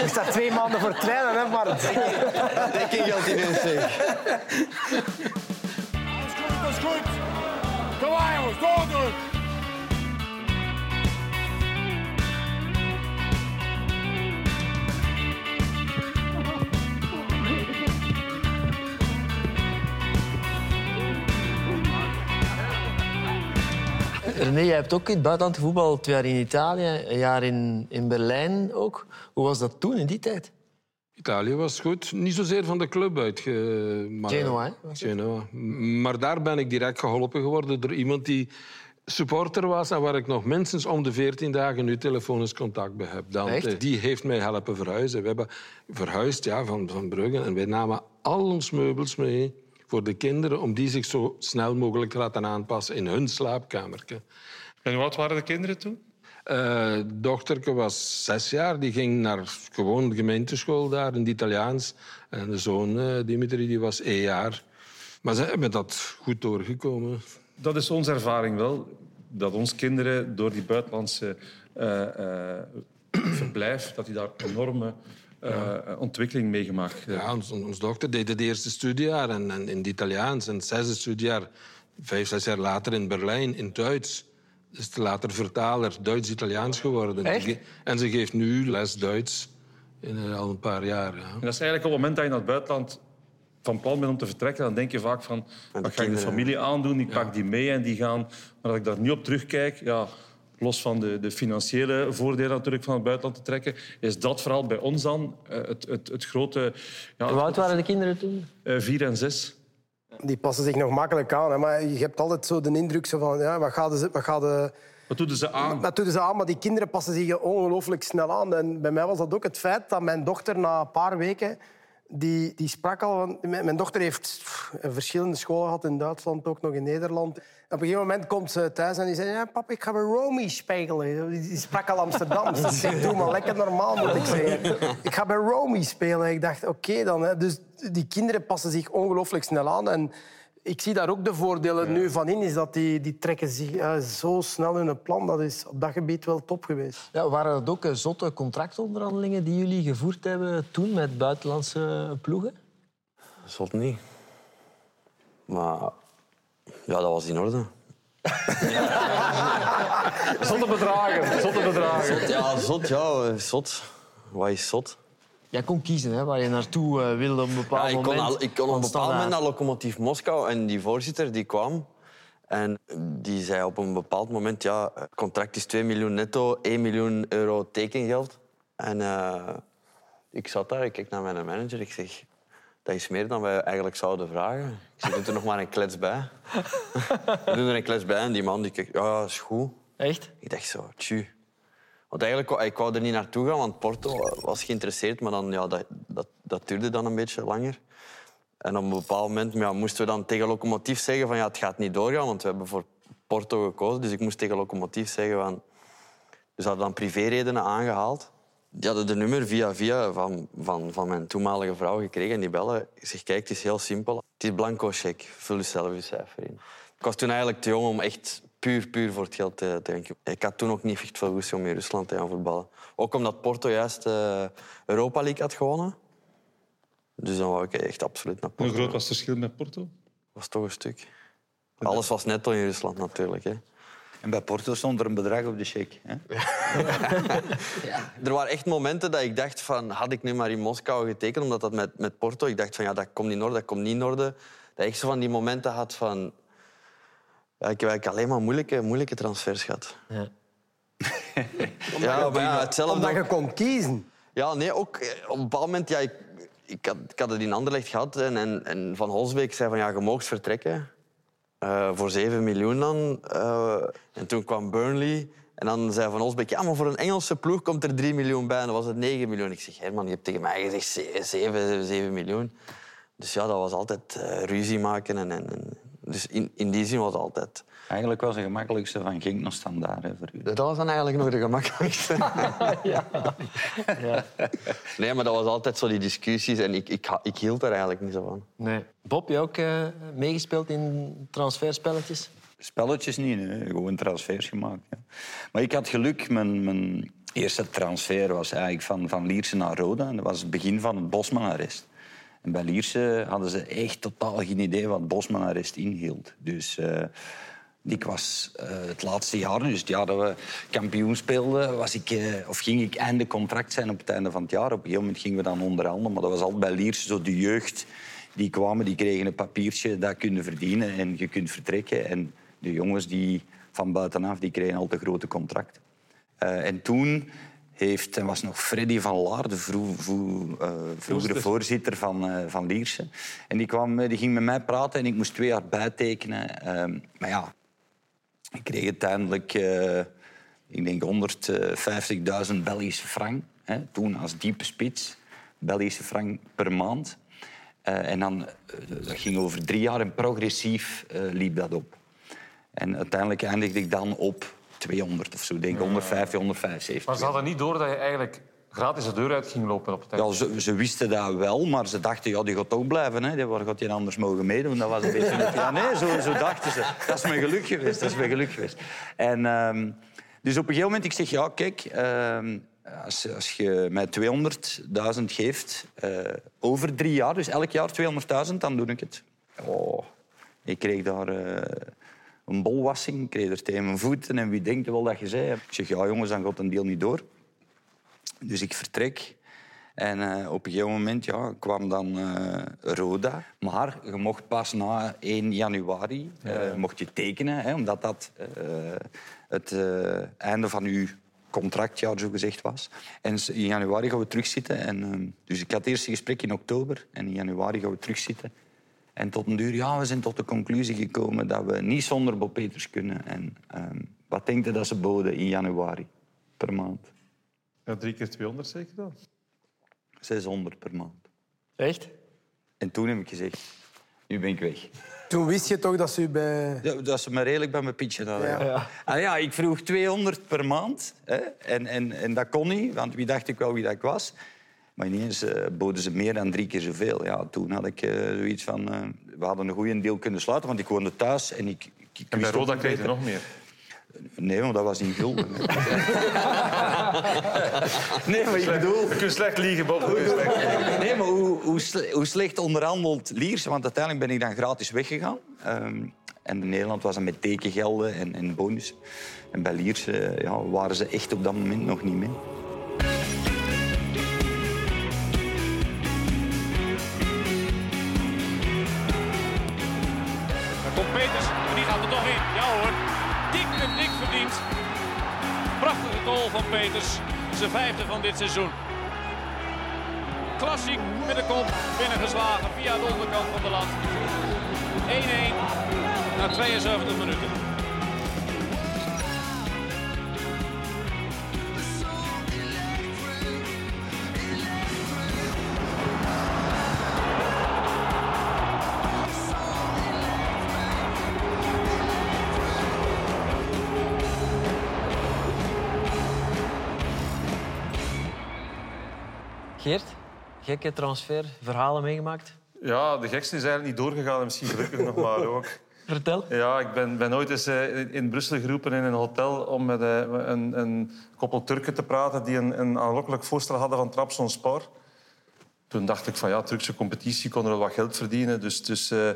moest daar twee maanden voor trainen, hè, maar... Denk ik geld ineens zeg. Alles goed, alles goed. Kom maar jongens, doordoen. René, jij hebt ook in het buitenland gevoetbald. Twee jaar in Italië, een jaar in, in Berlijn ook. Hoe was dat toen, in die tijd? Italië was goed. Niet zozeer van de club uit. Maar, Genoa, hè? Genoa. Maar daar ben ik direct geholpen geworden door iemand die supporter was en waar ik nog minstens om de 14 dagen nu telefonisch contact bij heb. Echt? Die heeft mij helpen verhuizen. We hebben verhuisd ja, van, van Brugge en wij namen al ons meubels mee voor de kinderen om die zich zo snel mogelijk te laten aanpassen in hun slaapkamertje. En hoe oud waren de kinderen toen? Eh dochterke was zes jaar. Die ging naar gewoon de gemeenteschool daar in het Italiaans. En de zoon, eh, Dimitri, die was één jaar. Maar ze hebben dat goed doorgekomen. Dat is onze ervaring wel. Dat onze kinderen door die buitenlandse eh, eh, verblijf, dat die daar enorme eh, ontwikkeling meegemaakt hebben. Ja, ons, dochter deed het eerste studiejaar en, en in het Italiaans. En het zesde studiejaar, vijf, zes jaar later in Berlijn, in het Duits. Is de later vertaler Duits-Italiaans geworden. Echt? En ze geeft nu les Duits in, eh, al een paar jaar. Ja. En dat is eigenlijk op het moment dat je naar het buitenland van plan bent om te vertrekken, dan denk je vaak van, wat ga ik de familie aandoen? Ik pak die mee en die gaan... Maar als ik daar nu op terugkijk, ja, los van de, de financiële voordelen natuurlijk van het buitenland te trekken, is dat vooral bij ons dan eh, het, het, het grote... Ja, Hoe oud waren de kinderen toen? Eh, vier en zes. Die passen zich nog makkelijk aan. Hè. Maar je hebt altijd zo de indruk zo van... Ja, wat gaan ze... Wat gaan ze Wat doen ze aan? dat doen ze aan, maar die kinderen passen zich ongelooflijk snel aan. En bij mij was dat ook het feit dat mijn dochter na een paar weken... Die, die sprak al... want Mijn dochter heeft verschillende scholen gehad in Duitsland, ook nog in Nederland. Op een gegeven moment komt ze thuis en die zei... Ja, papa, ik ga bij Romy spelen. Die sprak al Amsterdams. Dus ik doe maar lekker normaal, moet ik zeggen. Ik ga bij Romy spelen. Ik dacht, oké dan. Hè. Dus die kinderen passen zich ongelooflijk snel aan. En ik zie daar ook de voordelen nu van in, is dat die, die trekken zich ja, zo snel in een plan. Dat is op dat gebied wel top geweest. Ja, waren dat ook eh, zotte contractonderhandelingen die jullie gevoerd hebben toen met buitenlandse ploegen? Zot niet. Maar ja, dat was in orde. [LAUGHS] Zotte bedragen. Zotte bedragen. Ja, zot, ja, eh, zot. Wat is zot? Jij kon kiezen hè, waar je naartoe eh, wilde op een bepaald Ja, ik kon, moment. al, ik kon op een bepaald moment naar Lokomotief Moskou en die voorzitter die kwam. En die zei op een bepaald moment, ja, het contract is 2 miljoen netto, 1 miljoen euro tekengeld. En eh, ik zat daar, ik keek naar mijn manager, ik zeg, dat is meer dan wij eigenlijk zouden vragen. Ik zeg, doe er nog maar een klets bij. We doen er een klets bij en die man die kijkt, ja, is goed. Echt? Ik dacht zo, tju. Want eigenlijk, ik wou er niet naartoe gaan, want Porto was geïnteresseerd, maar dan, ja, dat, dat, dat duurde dan een beetje langer. En op een bepaald moment ja, moesten we dan tegen Lokomotief zeggen van ja, het gaat niet doorgaan, want we hebben voor Porto gekozen. Dus ik moest tegen Lokomotief zeggen van... Dus ze hadden dan privéredenen aangehaald. Die hadden de nummer via via van, van, van mijn toenmalige vrouw gekregen. En die bellen. Ik zeg, kijk, het is heel simpel. Het is blanco cheque. Vul zelf je cijfer in. Ik was toen eigenlijk te jong om echt puur, puur voor het geld te denken. Ik had toen ook niet echt veel goesting om in Rusland te gaan voetballen. Ook omdat Porto juist eh, Europa League had gewonnen. Dus dan wou ik echt absoluut naar Hoe Porto. groot was het verschil met Porto? was toch een stuk. Alles was netto in Rusland natuurlijk. Hè. En bij Porto stond er een bedrag op de cheque. Hè? [LAUGHS] Er waren echt momenten dat ik dacht van... Had ik nu maar in Moskou getekend, omdat dat met, met Porto... Ik dacht van, ja, dat komt niet in orde, dat komt niet in orde. Dat ik zo van die momenten had van... Ja, ik heb eigenlijk alleen maar moeilijke, moeilijke transfers gehad. Ja. [LAUGHS] Ja, maar ja, hetzelfde... Omdat je kon kiezen. Ja, nee, ook eh, op een bepaald moment... Ja, ik, ik, had, ik had het in Anderlecht gehad en, en, en Van Holsbeek zei van... Ja, je moogt vertrekken. Eh, voor 7 miljoen dan. Eh, en toen kwam Burnley. En dan zei Van Holsbeek... Ja, maar voor een Engelse ploeg komt er 3 miljoen bij. En dan was het 9 miljoen. Ik zeg, Herman, je hebt tegen mij gezegd 7, 7 miljoen. Dus ja, dat was altijd eh, ruzie maken. En, en, en- dus in, in die zin was het altijd... Eigenlijk was het gemakkelijkste van Genk naar Standaard hè, voor u. Dat was dan eigenlijk nog de gemakkelijkste. [LAUGHS] Nee, maar dat was altijd zo die discussies. En ik, ik, ik hield er eigenlijk niet zo van. Nee. Bob, je ook eh, meegespeeld in transferspelletjes? Spelletjes niet, hè. gewoon transfers gemaakt. Ja. Maar ik had geluk, mijn, mijn eerste transfer was eigenlijk van, van Lierse naar Roda. En dat was het begin van het Bosman-arrest. En bij Lierse hadden ze echt totaal geen idee wat het Bosman-arrest inhield. Dus eh, ik was eh, het laatste jaar, dus het jaar dat we kampioen speelden, was ik, eh, of ging ik einde contract zijn op het einde van het jaar. Op een gegeven moment gingen we dan onderhandelen, maar dat was altijd bij Lierse zo de jeugd. Die kwamen, die kregen een papiertje, dat kunnen verdienen en je kunt vertrekken. En de jongens die van buitenaf, die kregen al te grote contracten. Eh, en toen heeft, en was nog Freddy van Laar, de vroe, vroe, eh, vroegere voorzitter van, eh, van Lierse. En die, kwam, die ging met mij praten en ik moest twee jaar bijtekenen. Ehm, maar ja, ik kreeg uiteindelijk, eh, ik denk 150.000 Belgische frank. Hè, toen als diepe spits. Belgische frank per maand. Eh, en dan, eh, dat ging over drie jaar en progressief liep dat op. En uiteindelijk eindigde ik dan op 200 of zo. Ik denk 150, 175. Maar ze hadden niet door dat je eigenlijk gratis de deur uit ging lopen op het einde. Ja, ze, ze wisten dat wel, maar ze dachten, ja, die gaat toch blijven. Hè. Waar gaat hij anders mogen meedoen? Dat was een beetje... het- Ja, nee, zo, zo dachten ze. Dat is mijn geluk geweest. Dat is mijn geluk geweest. En, ehm, dus op een gegeven moment, ik zeg, ja, kijk... ehm, als, als je mij 200.000 geeft eh, over drie jaar, dus elk jaar 200.000, dan doe ik het. Oh, ik kreeg daar eh, een bolwassing, ik kreeg er tegen mijn voeten. En wie denkt wel dat je zei? Ik zeg, ja jongens, dan gaat een deel niet door. Dus ik vertrek. En eh, op een gegeven moment ja, kwam dan eh, Roda. Maar je mocht pas na 1 januari eh, mocht je tekenen, hè, omdat dat het einde van uw contractjaar zo gezegd was. En in januari gaan we terugzitten. En, dus ik had het eerste gesprek in oktober en in januari gaan we terugzitten. En tot een duur, ja, we zijn tot de conclusie gekomen dat we niet zonder Bob Peters kunnen. En ehm, wat denkt je dat ze boden in januari per maand? Ja, drie keer 200 zeker dan? 600 per maand. Echt? En toen heb ik gezegd, nu ben ik weg. Toen wist je toch dat ze u bij... Ja, Dat ze me redelijk bij mijn pitchen hadden. Ja. Ja. Ah, ja, ik vroeg 200 per maand. Hè, en, en, en dat kon niet, want wie dacht ik wel wie dat ik was. Maar ineens eh, boden ze meer dan drie keer zoveel. Ja, toen had ik eh, zoiets van... eh, we hadden een goede deal kunnen sluiten, want ik woonde thuis. En, ik, ik, ik En bij Roda kreeg je nog meer. Nee, want dat was in gulden. [LAUGHS] nee, maar ik bedoel... Je kunt slecht liegen, Bob. Slecht. Nee, maar hoe, hoe, sle- hoe slecht onderhandeld Lierse? Want uiteindelijk ben ik dan gratis weggegaan. Ehm, en in Nederland was dat met tekengelden en, en bonus. En bij Lierse ja, waren ze echt op dat moment nog niet mee. Peters. Zijn vijfde van dit seizoen. Klassiek met de kop binnengeslagen via de onderkant van de lat. 1-1 na 72 minuten. Gekke transfer, verhalen meegemaakt? Ja, de gekste is eigenlijk niet doorgegaan en misschien gelukkig nog maar ook. [LAUGHS] Vertel. Ja, ik ben, ben ooit eens eh, in- Brussel geroepen in een hotel om met eh, een, een koppel Turken te praten die een, een aanlokkelijk voorstel hadden van Trabzonspor. Toen dacht ik van ja, Turkse competitie kon er wel wat geld verdienen. Dus, dus eh,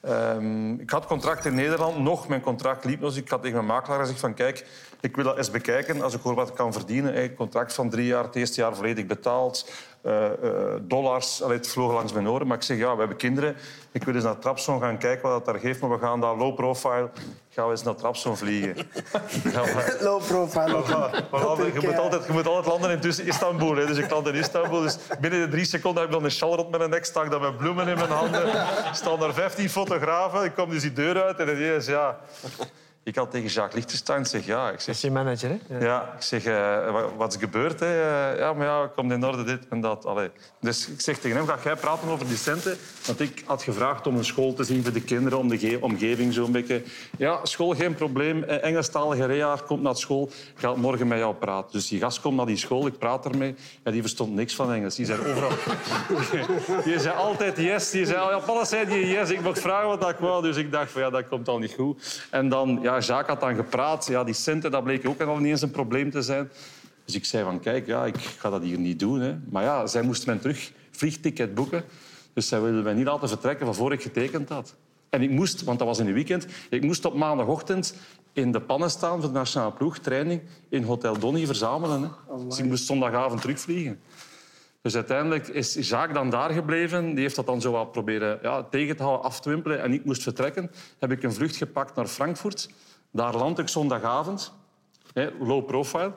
ehm, ik had contract in Nederland, nog mijn contract liep nog. Dus ik had tegen mijn makelaar gezegd van kijk, ik wil dat eens bekijken als ik hoor wat ik kan verdienen. Een contract van drie jaar, het eerste jaar volledig betaald. Eh, eh, dollars, Allee, het vloog langs mijn oren. Maar ik zeg ja, we hebben kinderen. Ik wil eens naar Trabzon gaan kijken wat dat daar geeft. Maar we gaan daar low profile, gaan we eens naar Trabzon vliegen. [LAUGHS] Ja, maar- Low profile. maar- maar altijd- je, moet altijd, je moet altijd landen in tussen Istanbul. Hè. Dus ik land in Istanbul. Dus binnen de drie seconden heb ik dan een sjal rond mijn nek. Sta ik dan met bloemen in mijn handen. Er staan daar 15 fotografen. Ik kom dus die deur uit en ineens, ja... Ik had tegen Jacques Lichtenstein zeg ja. Ik Dat zeg, is je manager, hè? ja, ik zeg, eh, wa- wat is gebeurd? Hè? Eh, ja, maar ja, komt in orde dit en dat. Allee. Dus ik zeg tegen hem, ga jij praten over die centen? Want ik had gevraagd om een school te zien voor de kinderen, om de ge- omgeving zo'n beetje. Ja, school geen probleem. Eh, Engelstalige Reaar komt naar school, gaat morgen met jou praten. Dus die gast komt naar die school, ik praat ermee. Ja, die verstond niks van Engels. Die zei overal... [LAUGHS] die zei altijd yes. Die zei, ja, alles zei die yes. Ik mocht vragen wat ik wou. Dus ik dacht, van, ja, dat komt al niet goed. En dan, ja, Jacques had dan gepraat. Ja, die centen, dat bleek ook al niet eens een probleem te zijn. Dus ik zei van, kijk, ja, ik ga dat hier niet doen. Hè. Maar ja, zij moest mijn terug vliegticket boeken. Dus zij wilde mij niet laten vertrekken van voor ik getekend had. En ik moest, want dat was in de weekend, ik moest op maandagochtend in de pannen staan voor de nationale ploegtraining in Hotel Donny verzamelen. Hè. Dus ik moest zondagavond terugvliegen. Dus uiteindelijk is Jacques dan daar gebleven. Die heeft dat dan zo wat proberen ja, tegen te houden, af te wimpelen. En ik moest vertrekken. Heb ik een vlucht gepakt naar Frankfurt. Daar land ik zondagavond, low profile.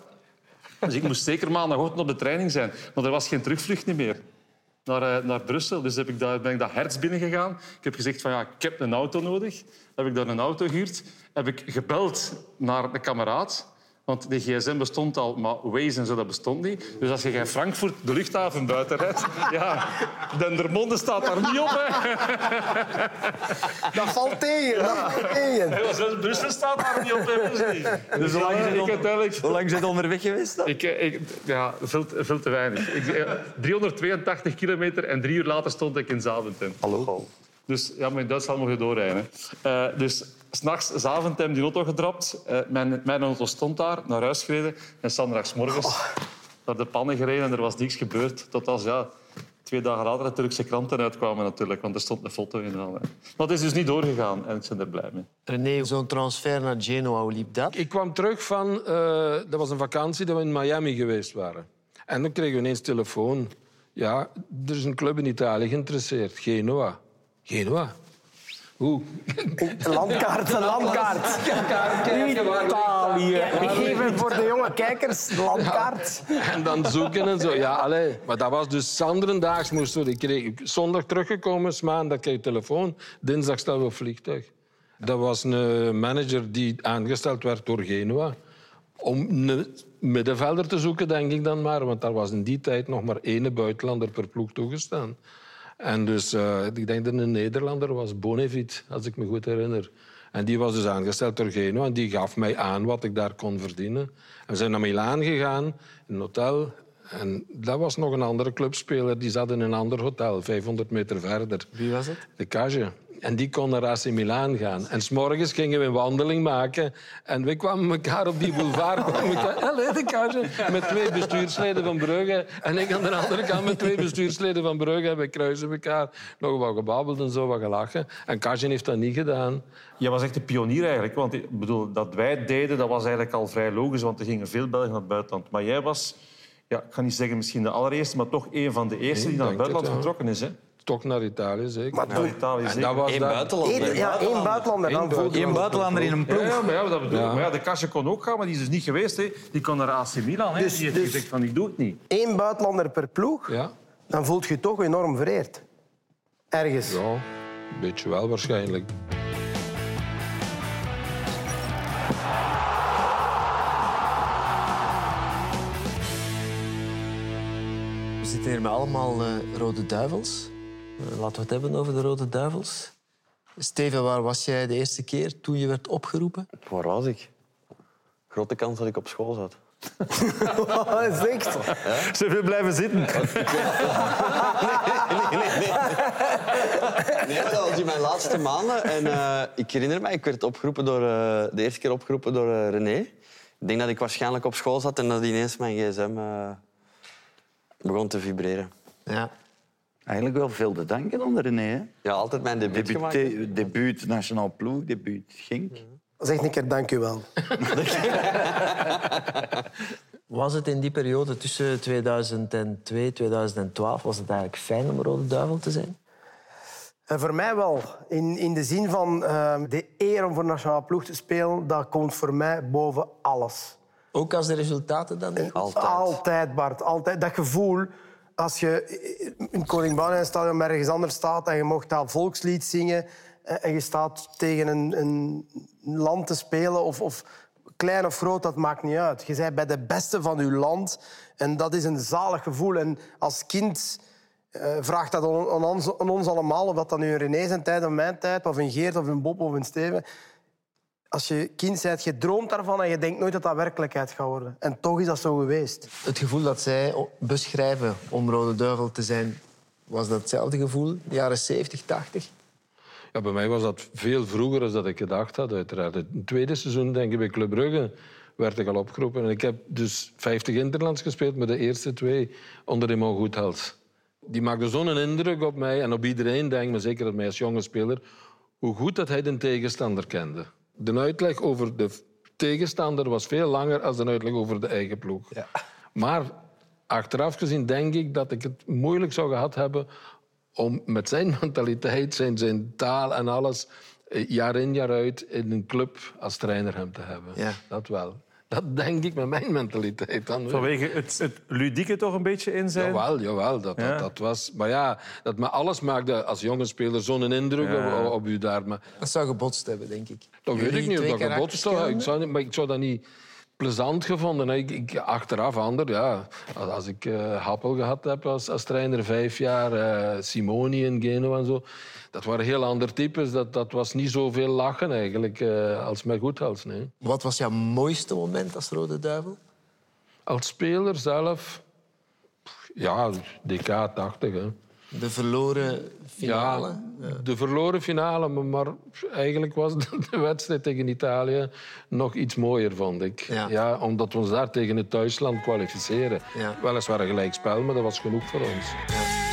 Dus ik moest zeker maandagochtend op de training zijn. Maar er was geen terugvlucht meer naar, uh, naar Brussel. Dus heb ik daar, ben ik dat hertz binnengegaan. Ik heb gezegd van ja, ik heb een auto nodig. Heb ik daar een auto gehuurd. Heb ik gebeld naar de kameraad. Want de gsm bestond al, maar Waze en zo, dat bestond niet. Dus als je in Frankfurt de luchthaven buiten rijdt... [LAUGHS] Ja, Dendermonde staat daar niet op. Hè. [LAUGHS] Dat valt tegen. Dat valt tegen. Ja, zelfs Brussel staat daar niet op. Hè, dus Dus hoe lang is het ik uiteindelijk... Hoe lang zijn je onderweg geweest dan? Ik, eh, ik, ja, veel, te- veel te weinig. Ik, eh, 382 kilometer en drie uur later stond ik in Zaventem. Hallo. Dus ja, maar in Duitsland mocht je doorrijden. hè. Eh, dus s'nachts Zaventem die auto gedrapt. Eh, mijn, mijn auto stond daar, naar huis gereden. En zondagsmorgens naar de pannen gereden en er was niks gebeurd. Tot als ja, twee dagen later de Turkse kranten uitkwamen natuurlijk. Want er stond een foto in. Maar het is dus niet doorgegaan en ik ben er blij mee. René, zo'n transfer naar Genoa, hoe liep dat? Ik kwam terug van... eh, dat was een vakantie dat we in Miami geweest waren. En dan kregen we ineens telefoon. Ja, er is een club in Italië geïnteresseerd. Genoa. Genoa? Hoe? Een landkaart, een landkaart. Italië. Ik geef hem voor de jonge kijkers de landkaart. En dan zoeken en zo. Ja, allee. Maar dat was dus zanderendaags moesten we. Ik kreeg zondag teruggekomen, maandag kreeg ik telefoon. Dinsdag staan we op vliegtuig. Dat was een manager die aangesteld werd door Genua. Om een middenvelder te zoeken, denk ik dan maar. Want daar was in die tijd nog maar één buitenlander per ploeg toegestaan. En dus, eh, ik denk dat een Nederlander was, Bonevit, als ik me goed herinner. En die was dus aangesteld door Genoa en die gaf mij aan wat ik daar kon verdienen. En we zijn naar Milaan gegaan, in een hotel. En dat was nog een andere clubspeler, die zat in een ander hotel, 500 meter verder. Wie was het? De Cage. En die kon naar AC Milaan gaan. En s'morgens gingen we een wandeling maken. En we kwamen elkaar op die boulevard. [LAUGHS] kwamen elkaar- de. Met twee bestuursleden van Brugge. En ik aan de andere kant met twee bestuursleden van Brugge. En we kruisen elkaar. Nog wat gebabbeld en zo wat gelachen. En Cage heeft dat niet gedaan. Je was echt een pionier eigenlijk. Want ik bedoel, dat wij het deden, dat was eigenlijk al vrij logisch. Want er gingen veel Belgen naar het buitenland. Maar jij was, ja, ik ga niet zeggen misschien de allereerste, maar toch een van de eerste die naar het het, buitenland ja. vertrokken is. Hè? Toch naar Italië, zeker. Maar Naar Italië en zeker. dat was Eén daar- buitenlander. Eén, ja, één buitenlander. Dan Eén Eén buitenlander in een ploeg. ja, maar ja, dat bedoel ik. Maar ja, de Kasje kon ook gaan, maar die is dus niet geweest. Hè. Die kon naar AC Milan. Hè. Dus- die heeft dus- gezegd van, ik doe het niet. één buitenlander per ploeg. Ja, Dan voelt je je toch enorm vereerd. Ergens. ja, een beetje wel waarschijnlijk. We zitten hier met allemaal eh, Rode Duivels. Eh, laten we het hebben over de Rode Duivels. Steven, waar was jij de eerste keer toen je werd opgeroepen? Waar was ik? Grote kans dat ik op school zat. Dat [LAUGHS] is echt. Ze wil blijven zitten. [LAUGHS] Nee, maar dat was in mijn laatste maanden. En eh, ik herinner me, ik werd opgeroepen door, eh, de eerste keer opgeroepen door René. Ik denk dat ik waarschijnlijk op school zat en dat ineens mijn gsm eh, begon te vibreren. Ja. Eigenlijk wel veel te danken aan de René. Hè? Ja, altijd mijn debuut Debuut, gemaakt. debuut Nationaal Ploeg, debuut Genk. Zeg een keer dank u wel. [LAUGHS] Was het in die periode tussen 2002 en 2012 was het eigenlijk fijn om Rode Duivel te zijn? En voor mij wel. In, in de zin van eh, de eer om voor nationale ploeg te spelen, dat komt voor mij boven alles. Ook als de resultaten dan niet goed Altijd. Altijd, Bart. Altijd. Dat gevoel, als je in Koning stadion ergens anders staat en je mocht dat volkslied zingen en je staat tegen een, een land te spelen, of, of klein of groot, dat maakt niet uit. Je bent bij de beste van je land en dat is een zalig gevoel. En als kind eh, vraagt dat aan, ons, ons allemaal, of dat nu een René zijn tijd of mijn tijd, of een Geert of een Bob of een Steven. Als je kind bent, je droomt daarvan en je denkt nooit dat dat werkelijkheid gaat worden. En toch is dat zo geweest. Het gevoel dat zij beschrijven om Rode Duivel te zijn, was dat hetzelfde gevoel? De jaren 70, 80? Ja, bij mij was dat veel vroeger dan dat ik gedacht had, uiteraard. Het tweede seizoen, denk ik, bij Club Brugge werd ik al opgeroepen. En ik heb dus 50 interlands gespeeld, maar de eerste twee onder Raymond Goethals. Die maakte zo'n indruk op mij en op iedereen, denk ik, maar zeker op mij als jonge speler, hoe goed dat hij de tegenstander kende. De uitleg over de tegenstander was veel langer dan de uitleg over de eigen ploeg. Maar achteraf gezien denk ik dat ik het moeilijk zou gehad hebben om met zijn mentaliteit, zijn, zijn taal en alles eh, jaar in jaar uit in een club als trainer hem te hebben. Ja. Dat wel. Dat denk ik met mijn mentaliteit dan. Vanwege het, het ludieke toch een beetje in zijn. Jawel, jawel dat, Ja. dat, dat was... Maar ja, dat, maar alles maakte als jonge speler zo'n indruk Ja. op, op u daar. Maar Dat zou gebotst hebben, denk ik. dat weet ik niet of dat gebotst zou. Ik zou niet, maar ik zou dat niet plezant gevonden. Ik, ik, achteraf ander, ja. Als- ik eh, Happel gehad heb als, als trainer, vijf jaar, eh, Simoni in Genoa en zo. Dat waren heel andere types. Dat, dat was niet zoveel lachen eigenlijk eh, als met Goethals. Nee. Wat was jouw mooiste moment als Rode Duivel? Als speler zelf, ja, DK 80. Hè. De verloren finale? Ja, de verloren finale, maar, eigenlijk was [LAUGHS] de, wedstrijd tegen Italië nog iets mooier, vond ik. Ja. omdat we ons daar tegen het thuisland kwalificeren. Ja. Weliswaar een gelijk spel, maar dat was genoeg voor ons.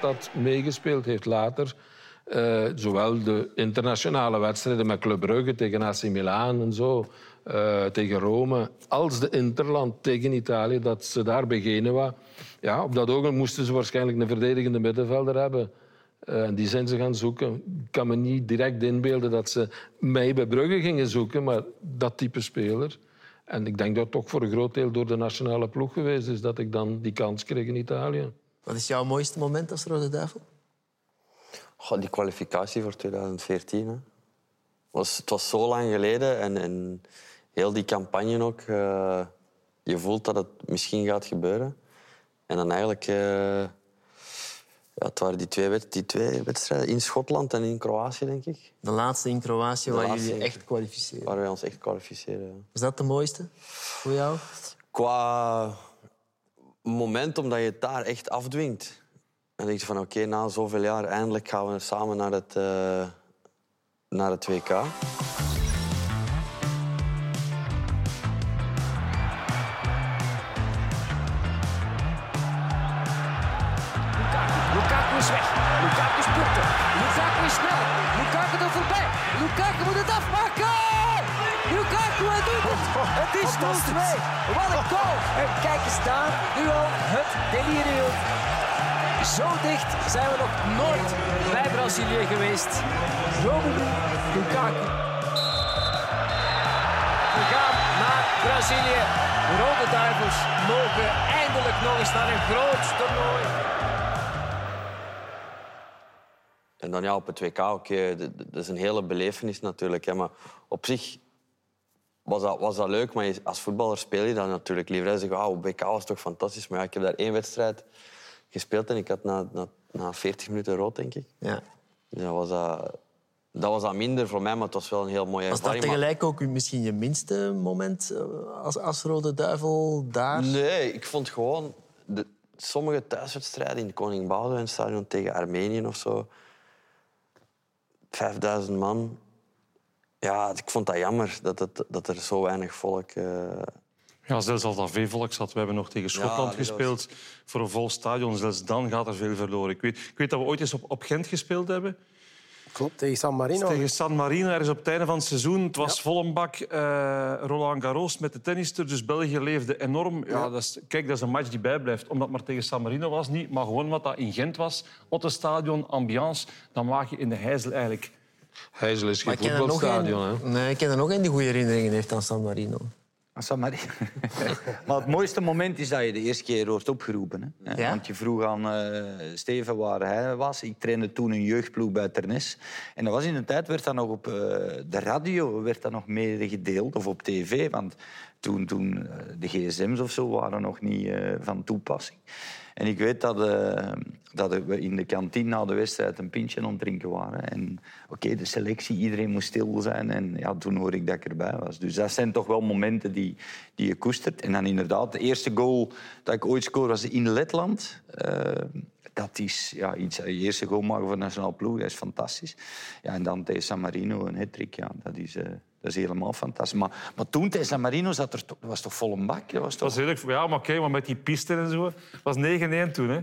Dat meegespeeld heeft later. Eh, zowel de internationale wedstrijden met Club Brugge tegen AC Milan en zo, eh, tegen Rome, als de Interland tegen Italië, dat ze daar bij Genua... Ja, op dat ogenblik moesten ze waarschijnlijk een verdedigende middenvelder hebben. Eh, en die zijn ze gaan zoeken. Ik kan me niet direct inbeelden dat ze mij bij Brugge gingen zoeken, maar dat type speler. En ik denk dat toch voor een groot deel door de nationale ploeg geweest is dat ik dan die kans kreeg in Italië. Wat is jouw mooiste moment als Rode Duivel? Goh, die kwalificatie voor 2014. Hè. Was, het was zo lang geleden en, en heel die campagne ook. eh, je voelt dat het misschien gaat gebeuren. En dan eigenlijk... eh, ja, het waren die twee, die twee wedstrijden in Schotland en in Kroatië, denk ik. De laatste in Kroatië De waar jullie echt kwalificeren. Waar wij ons echt kwalificeren. ja. Was dat de mooiste voor jou? Qua moment, omdat je het daar echt afdwingt. Dan denk je van, oké, na zoveel jaar, eindelijk gaan we samen naar het, eh, naar het WK. Goal. En kijk eens daar. Nu al het delirium. Zo dicht zijn we nog nooit bij Brazilië geweest. Romelu Lukaku. We gaan naar Brazilië. De Rode Duivels mogen eindelijk nog eens naar een groot toernooi. En dan ja, op het WK, oké, dat is een hele belevenis natuurlijk. Hè, maar op zich was dat, was dat leuk, maar je- als voetballer speel je dan natuurlijk liever. Hè. Zeg, op WK was toch fantastisch. Maar ja, ik heb daar één wedstrijd gespeeld en ik had na, na, na 40 minuten rood, denk ik. Ja. Dus dat was dat, dat was dat minder voor mij, maar het was wel een heel mooie Was dat ervaring. Tegelijk ook misschien je minste moment eh, als, als Rode Duivel daar? Nee, ik vond gewoon... De, sommige thuiswedstrijden in Koning Boudewijn stadion tegen Armenië of zo... 5000 man. Ja, ik vond dat jammer dat, het, dat er zo weinig volk... eh, Ja, zelfs als dat veel volk zat. We hebben nog tegen Schotland gespeeld voor een vol stadion. Zelfs dan gaat er veel verloren. Ik weet, ik weet dat we ooit eens op, op Gent gespeeld hebben. Klopt, tegen San Marino. Tegen San Marino, ergens op het einde van het seizoen. Het was vol een bak eh, Roland Garros met de tennister. Dus België leefde enorm. Ja, Dat is, kijk, dat is een match die bijblijft. Omdat het maar tegen San Marino was niet, maar gewoon wat dat in Gent was. Op het stadion, ambiance. Dan maak je in de Heizel eigenlijk... Heizel is geen Maar ik ken er nog voetbalstadion. hè. een, nee, ik ken er nog een die goede herinneringen heeft aan San Marino. Ah, San Marino. [LAUGHS] maar het mooiste moment is dat je de eerste keer wordt opgeroepen. Hè? Ja? Want je vroeg aan eh, Steven waar hij was. Ik trainde toen een jeugdploeg bij Ternes. En dat was in een tijd, werd dat nog op eh, de radio werd dat nog medegedeeld, of op tv. Want Toen, toen eh, de gsm's of zo waren nog niet eh, van toepassing. En ik weet dat, eh, dat we in de kantine na de wedstrijd een pintje aan het drinken waren. En oké, de selectie, iedereen moest stil zijn. En ja, toen hoorde ik dat ik erbij was. Dus dat zijn toch wel momenten die, die je koestert. En dan inderdaad, de eerste goal dat ik ooit scoorde was in Letland. Eh, dat is ja, iets, je eerste goal maken voor de nationale ploeg, dat is fantastisch. Ja, en dan tegen San Marino een hat ja, dat is... eh, dat is helemaal fantastisch. Maar, maar toen tegen San Marino zat er toch, dat was toch vol een bak? Dat was Dat toch... was redelijk, ja, maar oké, maar met die piste en zo. Het was 9-1 toen, hè.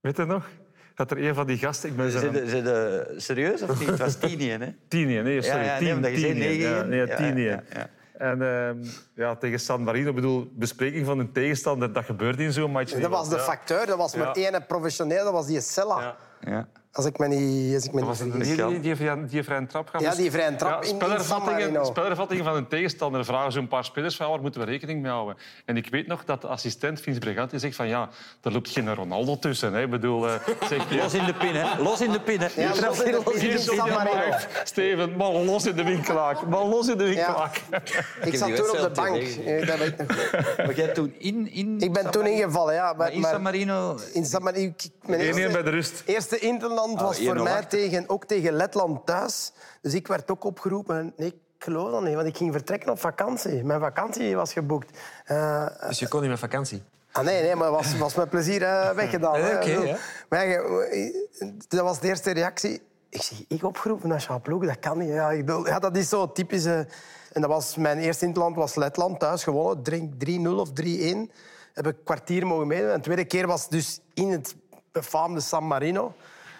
Weet je nog? Dat er een van die gasten... Ik ben Zijn zijn de, zijn de, serieus of niet? Het was 10 hè? [LAUGHS] 10 nee, sorry. Ja, ja, nee, 10 omdat je zei 10-1. 9-1. Ja, nee, Ja, 10 ja, ja. En ehm, ja, tegen San Marino, bedoel, bespreking van een tegenstander, dat gebeurt in zo'n match. Dat was de Ja. facteur, dat was maar Ja. één professioneel, dat was die Sella. Ja. Ja. Als ik me niet, als ik me niet vergis. die, die, die, vrije- die vrije trap gaf. Ja, die vrije trap in- in San spelervattingen, spelervattingen van een tegenstander vragen zo'n paar spelers van waar moeten we rekening mee houden. En ik weet nog dat de assistent Vince Briganti zegt van ja, er loopt geen Ronaldo tussen. Hè. Ik bedoel, eh, [LAUGHS] hij, Los in de pin, hè? Los in de pin, hè? Ja, los in de pin in San. Steven, maar los in de winkelaak. Maar los in de winkelaak. Ik zat toen op de bank. tegen. eh, Dat weet ik nog. Maar jij toen in... in Ik ben San toen ingevallen, ja. Maar in maar- San Marino... in San Marino. ik- Mijn 1-1 eerste, bij de rust. eerste interland was 1-0 voor mij tegen, ook tegen Letland thuis. Dus ik werd ook opgeroepen. Nee, ik geloof dat niet, want ik ging vertrekken op vakantie. Mijn vakantie was geboekt. Eh, Dus je kon niet met vakantie. Ah, nee, nee, maar was, was met plezier eh, weggedaan. Nee, [LAUGHS] hè. oké, ja. maar dat was de eerste reactie. Ik zeg, ik opgeroepen nationale ploeg, dat kan niet. Ja, ik bedoel, ja, dat is zo typisch. eh, en dat was, mijn eerste interland was Letland, thuis gewonnen. Drink 3-0 of 3-1. Heb ik een kwartier mogen meedoen. En de tweede keer was dus in het befaamde San Marino.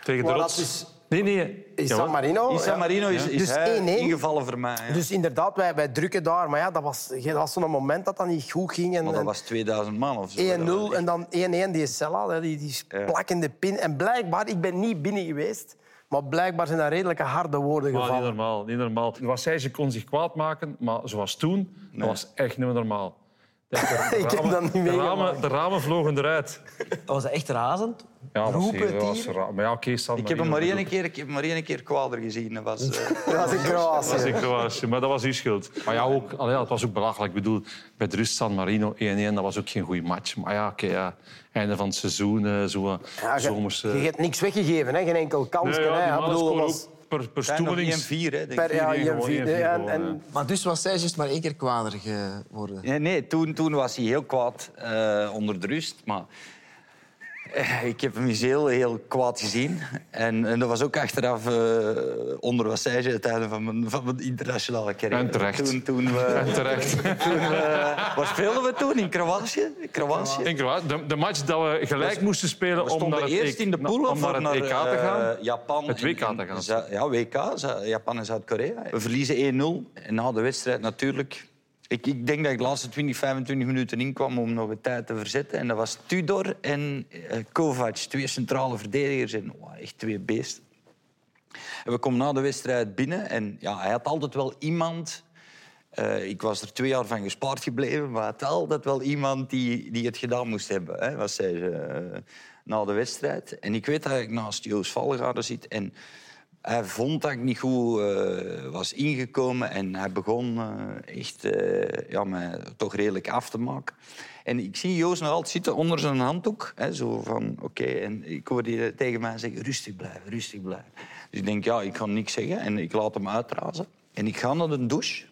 Tegen de rots. dat dus- Nee, nee. Ja, San Marino. In San. Marino is, is Dus hij 1-1. ingevallen voor mij. ja. Dus inderdaad, wij, wij drukken daar. Maar ja, dat was, dat was zo'n moment dat dat niet goed ging. En, maar dat was 2000 man of zo. 1-0 en dan 1-1 die Sella, hè, die, die plakkende pin. En blijkbaar, ik ben niet binnen geweest, maar blijkbaar zijn dat redelijke harde woorden Maar niet gevallen. normaal, niet normaal. Wat zij, ze kon zich kwaad maken, maar zoals toen, dat was echt niet meer normaal. De, de [LAUGHS] Ik heb ramen- dat niet de meegemaakt. ramen, de ramen vlogen eruit. Was dat echt razend? Ja, dat was, Roepen, dat was raar. Maar ja, oké, San Ik heb hem maar dat één keer, ik heb maar één keer kwader gezien. Dat was, eh, [LAUGHS] Dat was in Kroatië. was in Kroatië, maar dat was uw schuld. Maar ja, ook, allee, ja, het was ook belachelijk. Ik bedoel, bij de rust San Marino 1-1, dat was ook geen goede match. Maar ja, oké, ja, einde van het seizoen, eh, zo eh, Ja, je, zomerse... je hebt niks weggegeven, hè? geen enkel kansje. Nee, ja, hè. die Ik mannen bedoel, dat was ook per, per zijn nog stoelings... 1-4, hè, denk ik. per ja, 4-1 gewoon, 1-4, 1-4 ja, en, Maar dus was zij juist maar één keer kwader geworden. Nee, nee toen, toen was hij heel kwaad eh, onder de rust. Maar ik heb hem eens heel, heel kwaad gezien. En, en dat was ook achteraf eh, onder Wassage het einde van mijn, van mijn internationale carrière. En terecht. Toen, toen we, [LAUGHS] En terecht. toen we, waar speelden we toen? In Kroatië? Kroatië? In Kroatië. De, de match dat we gelijk moesten spelen We om naar het, eerst E- in de pool om naar het EK te gaan. eh, Japan Het en- WK te gaan. Ja, WK, Japan en Zuid-Korea. We verliezen 1-0. En na de wedstrijd natuurlijk... Ik, ik denk dat ik de laatste 20, 25 minuten inkwam om nog een tijd te verzetten. En dat was Tudor en eh, Kovac, twee centrale verdedigers. En wow, echt twee beesten. En we komen na de wedstrijd binnen. En ja, hij had altijd wel iemand... eh, ik was er twee jaar van gespaard gebleven, maar hij had altijd wel iemand die, die het gedaan moest hebben. Hè, wat zei ze, eh, na de wedstrijd. En ik weet dat ik naast Joost Valgaarden zit. En hij vond dat ik niet goed eh, was ingekomen. En hij begon eh, echt eh, ja, mij toch redelijk af te maken. En ik zie Joost nog altijd zitten onder zijn handdoek. Hè, zo van, oké. En ik hoorde die tegen mij zeggen, rustig blijven, rustig blijven. Dus ik denk, ja, ik ga niks zeggen. En ik laat hem uitrazen. En ik ga naar de douche.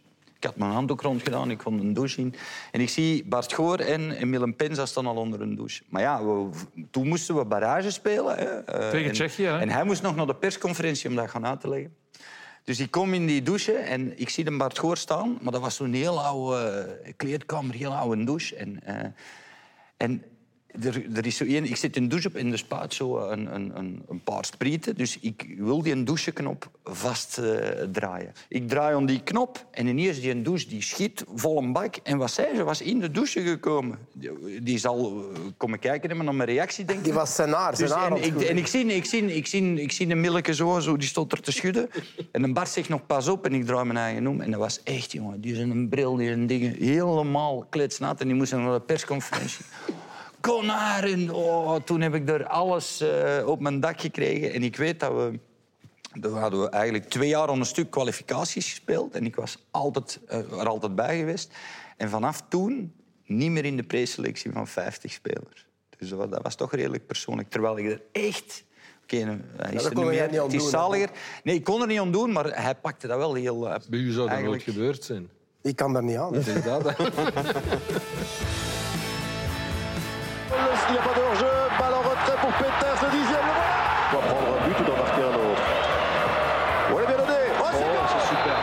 Ik had mijn handdoek rondgedaan, ik kon een douche in. En ik zie Bart Goor en Emile Penza staan al onder een douche. Maar ja, we- toen moesten we barrage spelen. Hè. Eh, Tegen en- Tsjechië, hè? En hij moest nog naar de persconferentie om dat gaan uit te leggen. Dus ik kom in die douche en ik zie de Bart Goor staan. Maar dat was zo'n heel oude kleedkamer, heel oude douche. En, eh, en er, er is zo één, ik zit in de douche op en er spuit zo een, een, een, een paar sprieten. Dus ik wil die doucheknop vast eh, draaien. Ik draai om die knop en ineens die douche die schiet vol een bak. En wat zei ze? was in de douche gekomen. Die, die zal eh, komen kijken hebben naar mijn reactie, denk ik. die was zijn haar. Dus, en, ik, en ik zie, ik, zie, ik, zie, ik zie een milleke zo, zo, die stond er te schudden. En een Bart zegt nog pas op en ik draai mijn eigen om. En dat was echt, jongen, die is een bril, die een dingen helemaal kletsnat. En die moest naar de persconferentie. Konar! En oh, toen heb ik er alles eh, op mijn dak gekregen. En ik weet dat we Toen hadden we eigenlijk twee jaar aan een stuk kwalificaties gespeeld. En ik was altijd, eh, er altijd bij geweest. En vanaf toen niet meer in de preselectie van 50 spelers. Dus dat was, dat was toch redelijk persoonlijk. Terwijl ik er echt... Oké, hij is dat er kon niet meer. niet Het is zaliger. Nee, ik kon er niet aan doen, maar hij pakte dat wel heel... eh, Bij u zou dat eigenlijk- nooit gebeurd zijn. Ik kan daar niet aan. Het is dat. Il n'y a pas de hors-jeu. Balle en retrait pour Peters, le dixième. Le voilà. On va prendre un but ou d'en marquer un autre. Bien donné. Oh, c'est bien. c'est super.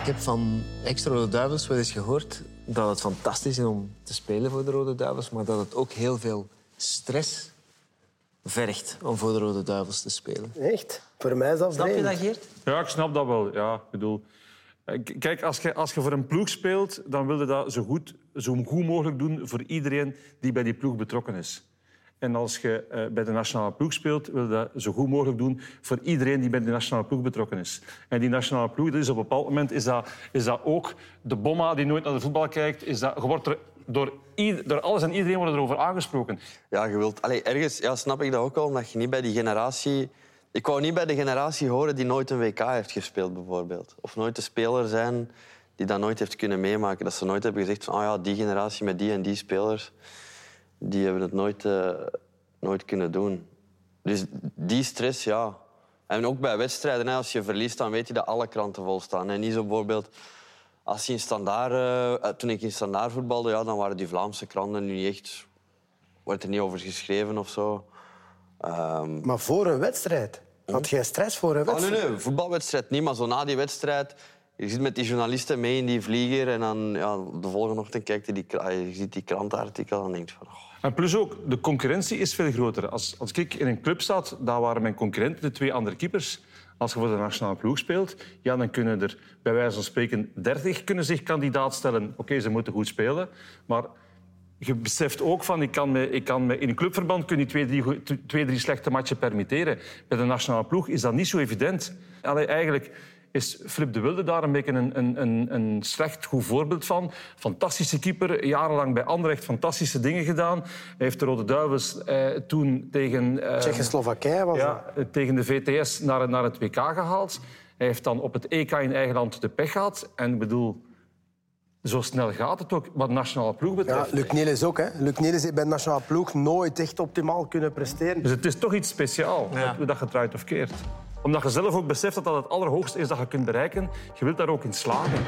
Ik heb van ex-Rode Duivels wel eens gehoord dat het fantastisch is om te spelen voor de Rode Duivels, maar dat het ook heel veel stress vergt om voor de Rode Duivels te spelen. Echt? Voor mij is dat Snap je dat, Geert? Ja, ik snap dat wel. Ja, ik bedoel, kijk, als je, als je voor een ploeg speelt, dan wil je dat zo goed, zo goed mogelijk doen voor iedereen die bij die ploeg betrokken is. En als je eh, bij de nationale ploeg speelt, wil je dat zo goed mogelijk doen voor iedereen die bij de nationale ploeg betrokken is. En die nationale ploeg, dat is op een bepaald moment is dat, is dat ook de bomma die nooit naar de voetbal kijkt. Is dat, je wordt er door, door alles en iedereen wordt erover aangesproken. Ja, je wilt... Allee, ergens ja, snap ik dat ook wel, omdat je niet bij die generatie... Ik wou niet bij de generatie horen die nooit een WK heeft gespeeld, bijvoorbeeld. Of nooit de speler zijn die dat nooit heeft kunnen meemaken. Dat ze nooit hebben gezegd van, oh ja, die generatie met die en die spelers, die hebben het nooit, eh, nooit kunnen doen. Dus die stress, ja. En ook bij wedstrijden, als je verliest, dan weet je dat alle kranten vol staan. En niet zo bijvoorbeeld... Als je in standaard, eh, toen ik in standaard voetbalde, ja, dan waren die Vlaamse kranten nu echt... Wordt er niet over geschreven of zo. Ehm, Maar voor een wedstrijd? Had jij stress voor een Oh, nee, wedstrijd? nee, voetbalwedstrijd niet, maar zo na die wedstrijd... Je zit met die journalisten mee in die vlieger en dan ja, de volgende ochtend kijkt je, die, kra- je ziet die krantenartikel en denkt van... oh, En plus ook, de concurrentie is veel groter. Als, als ik in een club zat, daar waren mijn concurrenten de twee andere keepers. Als je voor de nationale ploeg speelt, ja, dan kunnen er bij wijze van spreken 30 kunnen zich kandidaat stellen. Oké, ze moeten goed spelen, maar je beseft ook van, ik kan me, ik kan me, in een clubverband kun je twee drie, goe- twee, drie slechte matchen permitteren. Bij de nationale ploeg is dat niet zo evident. Allee, eigenlijk is Flip de Wilde daar een beetje een, een, een, slecht goed voorbeeld van. Fantastische keeper, jarenlang bij Anderlecht fantastische dingen gedaan. Hij heeft de Rode Duivels eh, toen tegen... eh, Tsjechoslowakije was dat. ja, tegen de VTS naar, naar het WK gehaald. Hij heeft dan op het EK in eigen land de pech gehad. En ik bedoel, zo snel gaat het ook wat de nationale ploeg Ja, betreft. Luc Nielis ook. Hè. Luc Nielis heeft bij de nationale ploeg nooit echt optimaal kunnen presteren. Dus het is toch iets speciaals, Ja. hoe dat je draait of keert. Omdat je zelf ook beseft dat dat het allerhoogste is dat je kunt bereiken. Je wilt daar ook in slagen.